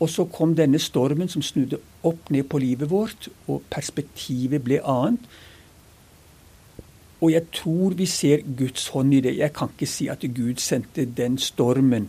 Og så kom denne stormen som snudde opp ned på livet vårt, og perspektivet ble annet. Og jeg tror vi ser Guds hånd i det. Jeg kan ikke si at Gud sendte den stormen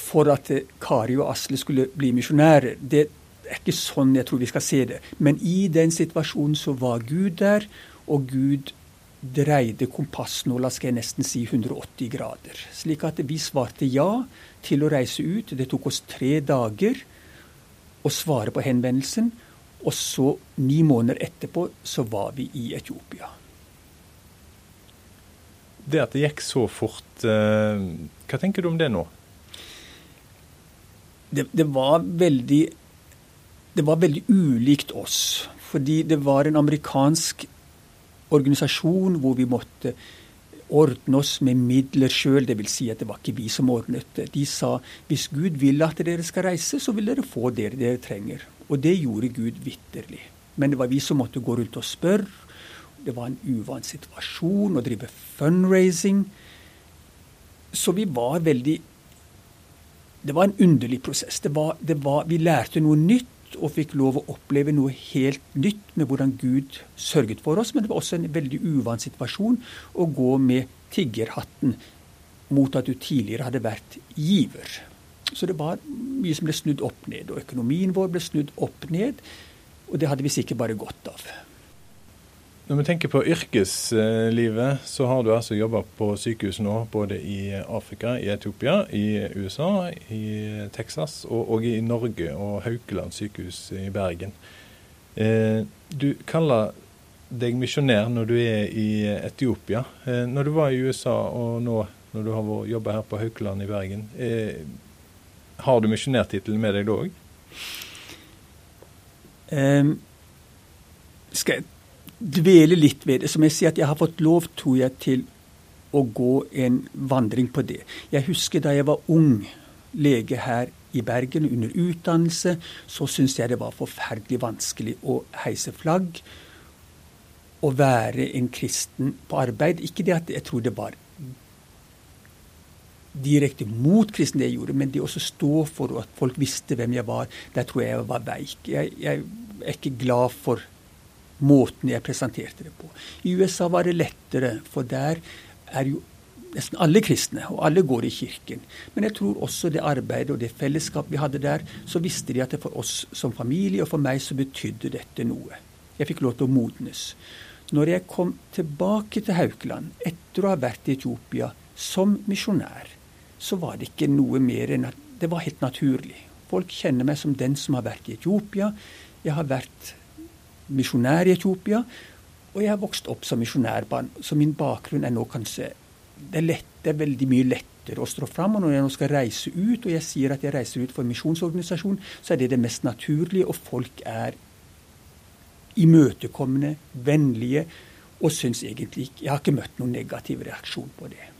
for at Kari og Asle skulle bli misjonærer. Det er ikke sånn jeg tror vi skal se det. Men i den situasjonen så var Gud der, og Gud dreide kompassnåla skal jeg nesten si 180 grader. Slik at vi svarte ja til å reise ut. Det tok oss tre dager å svare på henvendelsen. Og så, ni måneder etterpå, så var vi i Etiopia. Det at det gikk så fort, eh, hva tenker du om det nå? Det, det, var veldig Det var veldig ulikt oss. Fordi det var en amerikansk organisasjon hvor vi måtte ordne oss med midler sjøl. Dvs. Si at det var ikke vi som ordnet det. De sa hvis Gud vil at dere skal reise, så vil dere få det dere trenger. Og det gjorde Gud vitterlig. Men det var vi som måtte gå rundt og spørre. Det var en uvant situasjon å drive fundraising. Så vi var veldig Det var en underlig prosess. Det var, det var, vi lærte noe nytt og fikk lov å oppleve noe helt nytt med hvordan Gud sørget for oss. Men det var også en veldig uvant situasjon å gå med tiggerhatten mot at du tidligere hadde vært giver. Så det var mye som ble snudd opp ned. Og økonomien vår ble snudd opp ned. Og det hadde vi sikkert bare godt av. Når vi tenker på yrkeslivet, så har du altså jobba på sykehus nå, både i Afrika, i Etiopia, i USA, i Texas og, og i Norge og Haukeland sykehus i Bergen. Eh, du kaller deg misjonær når du er i Etiopia. Eh, når du var i USA og nå når du har jobba her på Haukeland i Bergen, eh, har du misjonærtittelen med deg da òg? Um, skal jeg dvele litt ved det. Som jeg sier, at jeg har fått lov, tror jeg, til å gå en vandring på det. Jeg husker da jeg var ung lege her i Bergen under utdannelse, så syntes jeg det var forferdelig vanskelig å heise flagg. Å være en kristen på arbeid. Ikke det at jeg tror det var direkte mot kristen det jeg gjorde, men det å stå for at folk visste hvem jeg var, der tror jeg jeg var veik. Jeg, jeg er ikke glad for måten jeg presenterte det på. I USA var det lettere, for der er jo nesten alle kristne, og alle går i kirken. Men jeg tror også det arbeidet og det fellesskap vi hadde der, så visste de at det for oss som familie og for meg så betydde dette noe. Jeg fikk lov til å modnes. Når jeg kom tilbake til Haukeland etter å ha vært i Etiopia som misjonær, så var det ikke noe mer enn at det var helt naturlig. Folk kjenner meg som den som har vært i Etiopia. Jeg har vært misjonær i Etiopia. Og jeg har vokst opp som misjonærbarn, så min bakgrunn er nå kanskje det er, lett, det er veldig mye lettere å stå fram. Og når jeg nå skal reise ut, og jeg sier at jeg reiser ut for en misjonsorganisasjon, så er det det mest naturlige, og folk er imøtekommende, vennlige, og syns egentlig ikke Jeg har ikke møtt noen negativ reaksjon på det.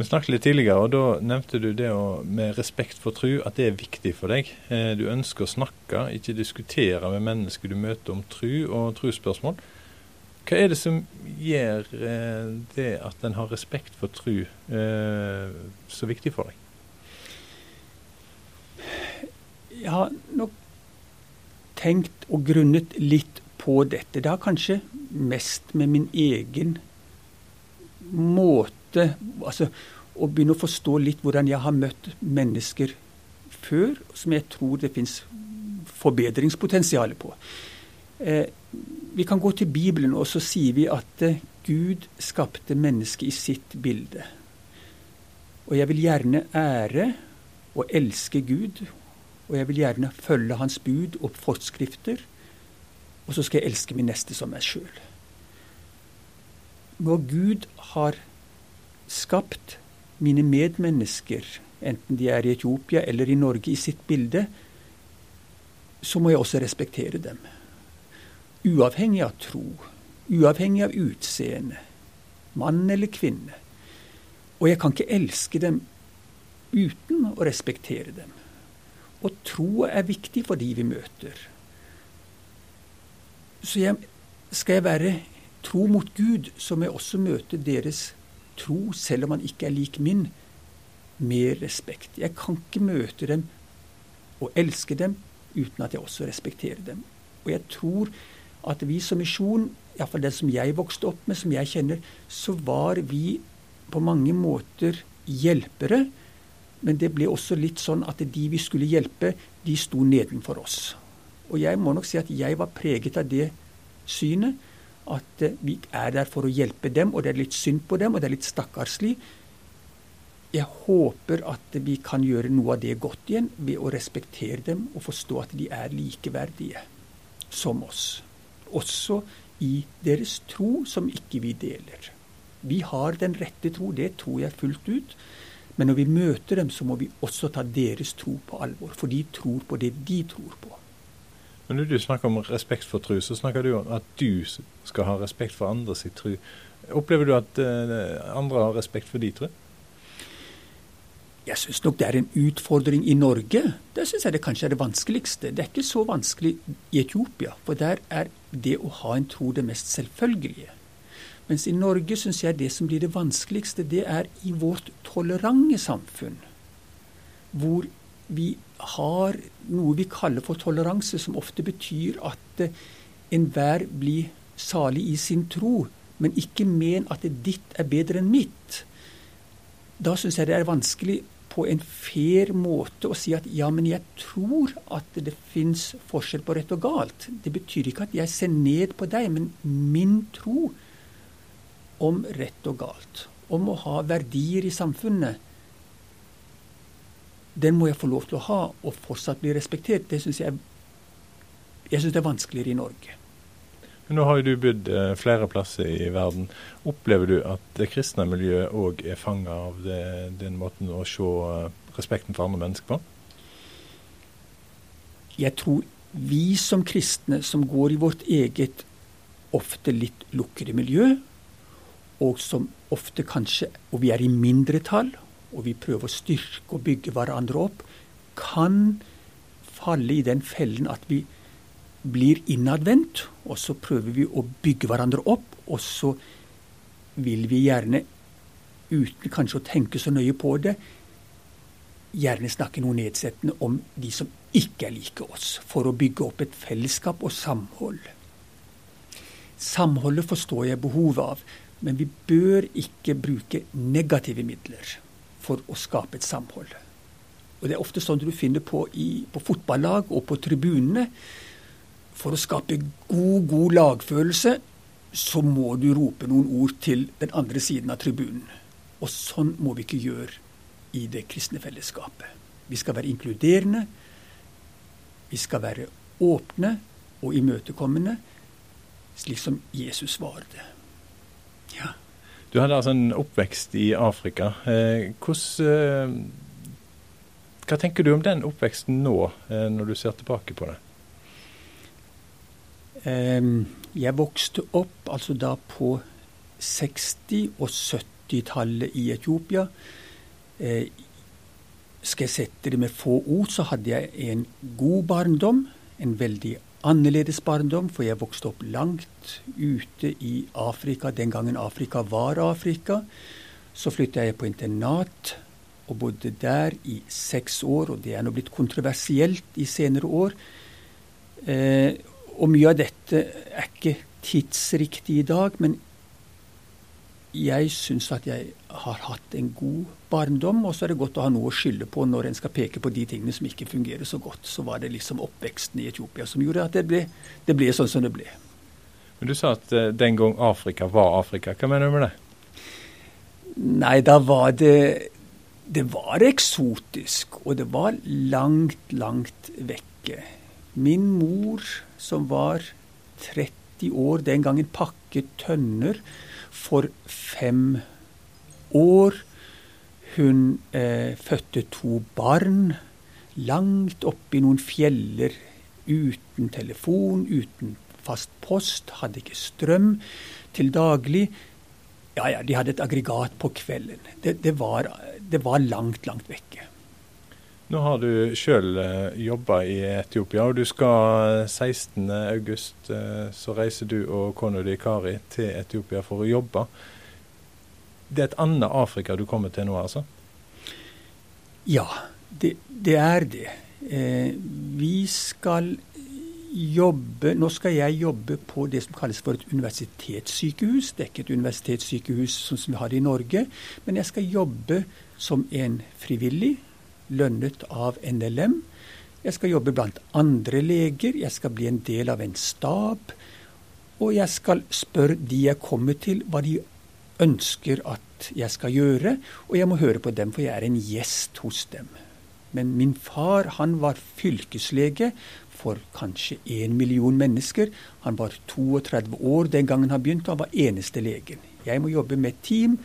Vi snakket litt tidligere, og da nevnte du det å, med respekt for tru, at det er viktig for deg. Eh, du ønsker å snakke, ikke diskutere med mennesker du møter om tru og trusspørsmål. Hva er det som gjør eh, det at en har respekt for tru eh, så viktig for deg? Jeg har nok tenkt og grunnet litt på dette. Det har kanskje mest med min egen måte måte altså, Å begynne å forstå litt hvordan jeg har møtt mennesker før, som jeg tror det fins forbedringspotensial på. Eh, vi kan gå til Bibelen, og så sier vi at eh, Gud skapte mennesket i sitt bilde. Og jeg vil gjerne ære og elske Gud, og jeg vil gjerne følge Hans bud og forskrifter. Og så skal jeg elske min neste som meg sjøl. Når Gud har skapt mine medmennesker, enten de er i Etiopia eller i Norge, i sitt bilde, så må jeg også respektere dem. Uavhengig av tro, uavhengig av utseende, mann eller kvinne. Og jeg kan ikke elske dem uten å respektere dem. Og tro er viktig for de vi møter. Så jeg, skal jeg være tro mot Gud, så må jeg også møte deres tro, selv om han ikke er lik min, med respekt. Jeg kan ikke møte dem og elske dem uten at jeg også respekterer dem. Og jeg tror at vi som misjon, iallfall den som jeg vokste opp med, som jeg kjenner, så var vi på mange måter hjelpere. Men det ble også litt sånn at de vi skulle hjelpe, de sto nedenfor oss. Og jeg må nok si at jeg var preget av det synet. At eh, vi er der for å hjelpe dem, og det er litt synd på dem, og det er litt stakkarslig. Jeg håper at vi kan gjøre noe av det godt igjen ved å respektere dem og forstå at de er likeverdige som oss. Også i deres tro, som ikke vi deler. Vi har den rette tro, det tror jeg fullt ut. Men når vi møter dem, så må vi også ta deres tro på alvor. For de tror på det de tror på. Men når du snakker om respekt for tro, så snakker du om at du skal ha respekt for andre sitt tro. Opplever du at uh, andre har respekt for din tro? Jeg syns nok det er en utfordring i Norge. Det syns jeg det kanskje er det vanskeligste. Det er ikke så vanskelig i Etiopia, for der er det å ha en tro det mest selvfølgelige. Mens i Norge syns jeg det som blir det vanskeligste, det er i vårt tolerante samfunn. Hvor vi har noe vi kaller for toleranse, som ofte betyr at eh, enhver blir salig i sin tro, men ikke men at ditt er bedre enn mitt. Da syns jeg det er vanskelig på en fair måte å si at ja, men jeg tror at det fins forskjell på rett og galt. Det betyr ikke at jeg ser ned på deg, men min tro om rett og galt, om å ha verdier i samfunnet, den må jeg få lov til å ha og fortsatt bli respektert. Det syns jeg, jeg synes det er vanskeligere i Norge. Men nå har jo du bodd eh, flere plasser i verden. Opplever du at det kristne miljøet òg er fanga av det, den måten å se eh, respekten for andre mennesker på? Jeg tror vi som kristne, som går i vårt eget ofte litt lukkede miljø, og som ofte kanskje, og vi er i mindretall, og vi prøver å styrke og bygge hverandre opp, kan falle i den fellen at vi blir innadvendt, og så prøver vi å bygge hverandre opp, og så vil vi gjerne, uten kanskje å tenke så nøye på det, gjerne snakke noe nedsettende om de som ikke er like oss, for å bygge opp et fellesskap og samhold. Samholdet forstår jeg behovet av, men vi bør ikke bruke negative midler for å skape et samhold. Og Det er ofte sånn du finner på i, på fotballag og på tribunene. For å skape god, god lagfølelse, så må du rope noen ord til den andre siden av tribunen. Og sånn må vi ikke gjøre i det kristne fellesskapet. Vi skal være inkluderende. Vi skal være åpne og imøtekommende, slik som Jesus var det. Ja. Du hadde altså en oppvekst i Afrika. Eh, hvordan, eh, hva tenker du om den oppveksten nå, eh, når du ser tilbake på det? Jeg vokste opp altså da på 60- og 70-tallet i Etiopia. Skal jeg sette det med få ord, så hadde jeg en god barndom. En veldig annerledes barndom, for jeg vokste opp langt ute i Afrika den gangen Afrika var Afrika. Så flytta jeg på internat og bodde der i seks år, og det er nå blitt kontroversielt i senere år. Eh, og mye av dette er ikke tidsriktig i dag, men jeg syns at jeg har hatt en god barndom, og så er det godt å ha noe å skylde på når en skal peke på de tingene som ikke fungerer så godt. Så var det liksom oppveksten i Etiopia som gjorde at det ble, det ble sånn som det ble. Men Du sa at uh, den gang Afrika var Afrika. Hva mener du med det? Nei, da var det Det var eksotisk, og det var langt, langt vekke. Min mor, som var 30 år den gangen, pakket tønner for fem år. Hun eh, fødte to barn langt oppi noen fjeller uten telefon, uten fast post, hadde ikke strøm til daglig. Ja, ja, de hadde et aggregat på kvelden. Det, det, var, det var, langt, langt vekke. Nå har du sjøl eh, jobba i Etiopia, og du skal 16.8 eh, så reiser du og kona di Kari til Etiopia for å jobbe det er et annet Afrika du kommer til nå, altså? Ja, det, det er det. Eh, vi skal jobbe Nå skal jeg jobbe på det som kalles for et universitetssykehus. Det er ikke et universitetssykehus sånn som vi har i Norge, men jeg skal jobbe som en frivillig, lønnet av NLM. Jeg skal jobbe blant andre leger, jeg skal bli en del av en stab. Og jeg skal spørre de jeg kommer til, hva de ønsker at jeg skal gjøre. Og jeg må høre på dem, for jeg er en gjest hos dem. Men min far han var fylkeslege for kanskje én million mennesker. Han var 32 år den gangen han begynte, og han var eneste legen. Jeg må jobbe med et team,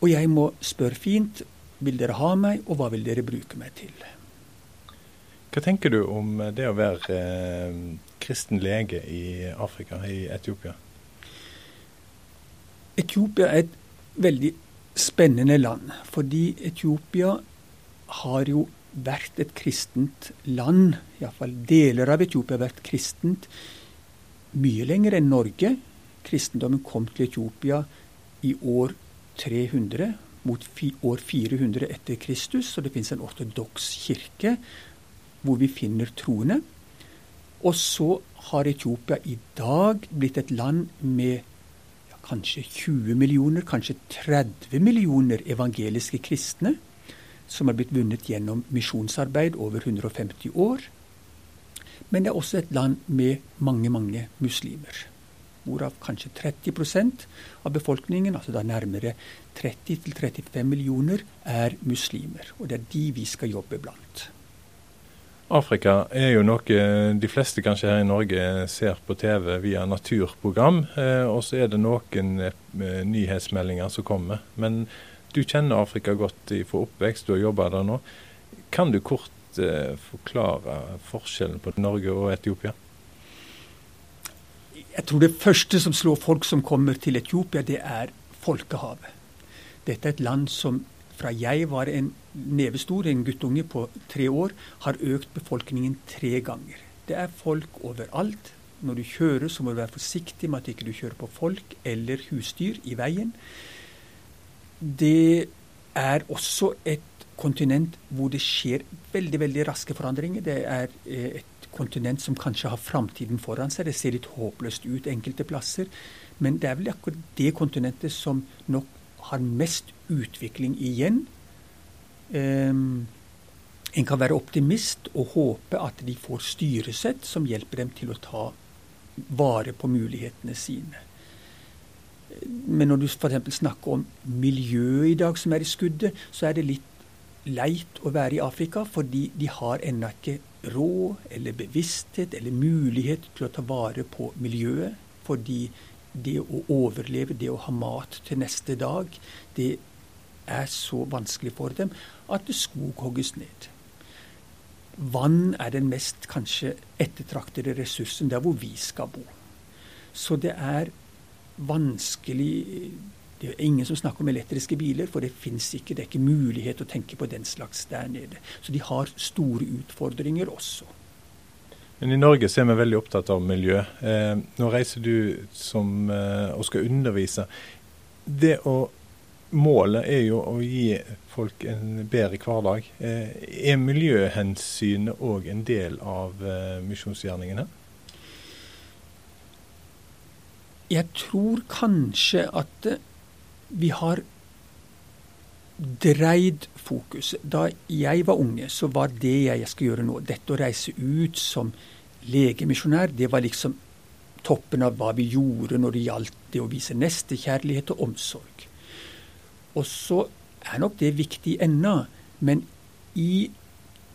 og jeg må spørre fint vil dere ha meg, og hva vil dere bruke meg til? Hva tenker du om det å være eh, kristen lege i Afrika, i Etiopia? Etiopia er et veldig spennende land, fordi Etiopia har jo vært et kristent land, iallfall deler av Etiopia har vært kristent mye lenger enn Norge. Kristendommen kom til Etiopia i år 300 mot år 400 etter Kristus, så det finnes en ortodoks kirke hvor vi finner troende. Og så har Etiopia i dag blitt et land med kanskje 20 millioner, kanskje 30 millioner evangeliske kristne som er blitt vunnet gjennom misjonsarbeid over 150 år. Men det er også et land med mange, mange muslimer. Hvorav kanskje 30% av befolkningen, altså da nærmere 30-35 millioner, er muslimer. Og det er de vi skal jobbe blant. Afrika er jo noe de fleste kanskje her i Norge ser på TV via naturprogram. Eh, og så er det noen eh, nyhetsmeldinger som kommer. Men du kjenner Afrika godt fra oppvekst, du har jobba der nå. Kan du kort eh, forklare forskjellen på Norge og Etiopia? Jeg tror det første som slår folk som kommer til Etiopia, det er folkehavet. Dette er et land som fra jeg var en nevestor, en guttunge på tre år, har økt befolkningen tre ganger. Det er folk overalt. Når du kjører, så må du være forsiktig med at ikke du ikke kjører på folk eller husdyr i veien det er også et kontinent hvor det skjer veldig veldig raske forandringer. Det er eh, et kontinent som kanskje har framtiden foran seg. Det ser litt håpløst ut enkelte plasser. Men det er vel akkurat det kontinentet som nok har mest utvikling igjen. Um, en kan være optimist og håpe at de får styresett som hjelper dem til å ta vare på mulighetene sine. Men når du f.eks. snakker om miljøet i dag som er i skuddet, så er det litt leit å være i Afrika, fordi de har ennå ikke råd eller bevissthet eller mulighet til å ta vare på miljøet. Fordi det å overleve, det å ha mat til neste dag, det er så vanskelig for dem at skog hogges ned. Vann er den mest kanskje ettertraktede ressursen der hvor vi skal bo. Så det er vanskelig Det er ingen som snakker om elektriske biler, for det fins ikke. Det er ikke mulighet å tenke på den slags der nede. Så de har store utfordringer også. Men I Norge så er vi veldig opptatt av miljø. Eh, nå reiser du som, eh, og skal undervise. Det å, målet er jo å gi folk en bedre hverdag. Eh, er miljøhensynet òg en del av eh, misjonsgjerningene? Jeg tror kanskje at eh, vi har dreid fokuset. Da jeg var unge, så var det jeg skal gjøre nå, dette å reise ut som legemisjonær, det var liksom toppen av hva vi gjorde når det gjaldt det å vise nestekjærlighet og omsorg. Og så er nok det viktig ennå, men i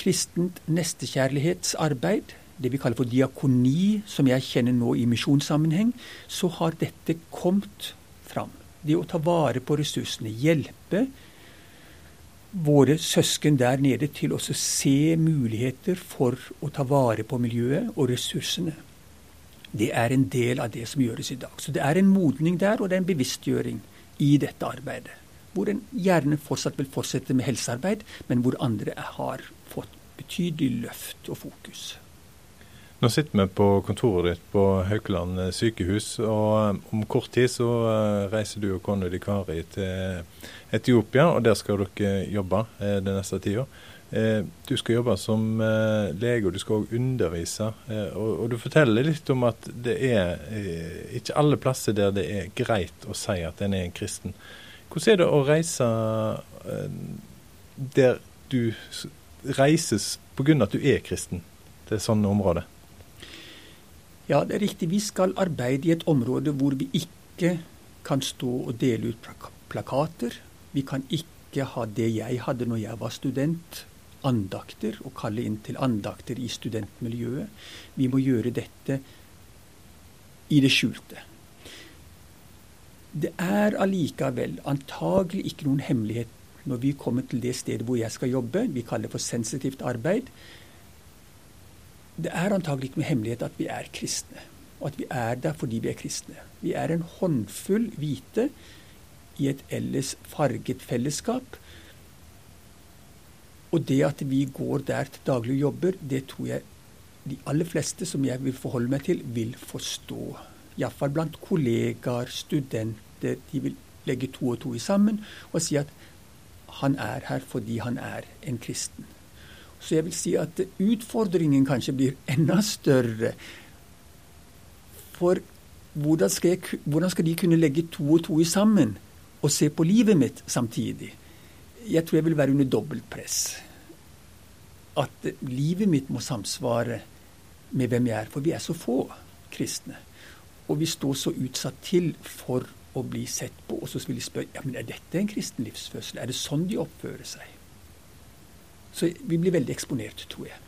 kristent nestekjærlighetsarbeid det vi kaller for diakoni, som jeg kjenner nå i misjonssammenheng, så har dette kommet fram. Det å ta vare på ressursene, hjelpe våre søsken der nede til å se muligheter for å ta vare på miljøet og ressursene. Det er en del av det som gjøres i dag. Så det er en modning der, og det er en bevisstgjøring i dette arbeidet. Hvor en gjerne fortsatt vil fortsette med helsearbeid, men hvor andre har fått betydelig løft og fokus. Nå sitter vi på kontoret ditt på Haukeland sykehus, og eh, om kort tid så eh, reiser du og kona di Kari til Etiopia, og der skal dere jobbe eh, den neste tida. Eh, du skal jobbe som eh, lege, og du skal òg undervise. Eh, og, du forteller litt om at det er eh, ikke alle plasser der det er greit å si at en er en kristen. Hvordan er det å reise eh, der du reises pga. at du er kristen, til sånne områder? Ja, det er riktig. Vi skal arbeide i et område hvor vi ikke kan stå og dele ut plakater. Vi kan ikke ha det jeg hadde når jeg var student andakter, og kalle inn til andakter i studentmiljøet. Vi må gjøre dette i det skjulte. Det er allikevel antagelig ikke noen hemmelighet når vi kommer til det stedet hvor jeg skal jobbe, vi kaller det for sensitivt arbeid. Det er antagelig ikke noen hemmelighet at vi er kristne, og at vi er der fordi vi er kristne. Vi er en håndfull hvite i et ellers farget fellesskap og det at vi går der til daglig og jobber, det tror jeg de aller fleste som jeg vil forholde meg til, vil forstå. Iallfall blant kollegaer, studenter. De vil legge to og to sammen og si at han er her fordi han er en kristen. Så jeg vil si at utfordringen kanskje blir enda større. For hvordan skal, jeg, hvordan skal de kunne legge to og to sammen og se på livet mitt samtidig? jeg tror jeg vil være under dobbelt press. At livet mitt må samsvare med hvem jeg er. For vi er så få kristne. Og vi står så utsatt til for å bli sett på. Og så vil de spørre ja, men er dette en kristen livsførsel. Er det sånn de oppfører seg? Så vi blir veldig eksponert, tror jeg.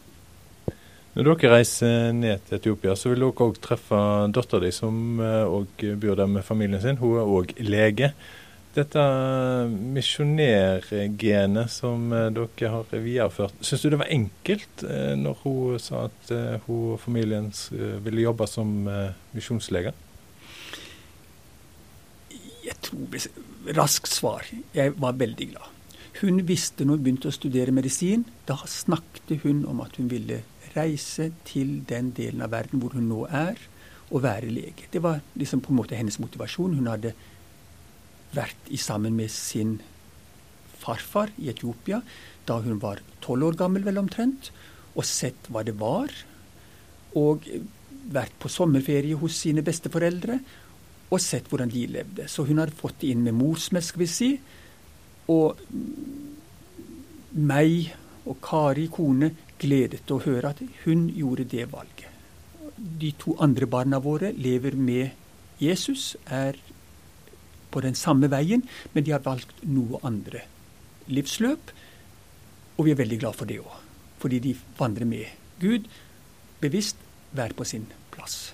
Når dere reiser ned til Etiopia, så vil dere òg treffe dattera di, som òg eh, bor der med familien sin. Hun er òg lege. Dette misjonergenet som eh, dere har videreført, syns du det var enkelt eh, når hun sa at hun og familien ville jobbe som misjonslege? Jeg tror Raskt svar. Jeg var veldig glad. Hun visste når hun begynte å studere medisin, da snakket hun om at hun ville reise til den delen av verden hvor hun nå er, og være lege. Det var liksom på en måte hennes motivasjon. Hun hadde vært i sammen med sin farfar i Etiopia da hun var tolv år gammel, vel omtrent, og sett hva det var. Og vært på sommerferie hos sine besteforeldre og sett hvordan de levde. Så hun hadde fått det inn med morsmelk, skal vi si. Og meg og Kari, kone, gledet å høre at hun gjorde det valget. De to andre barna våre lever med Jesus, er på den samme veien, men de har valgt noe andre livsløp. Og vi er veldig glad for det òg, fordi de vandrer med Gud, bevisst hver på sin plass.